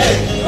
Hey!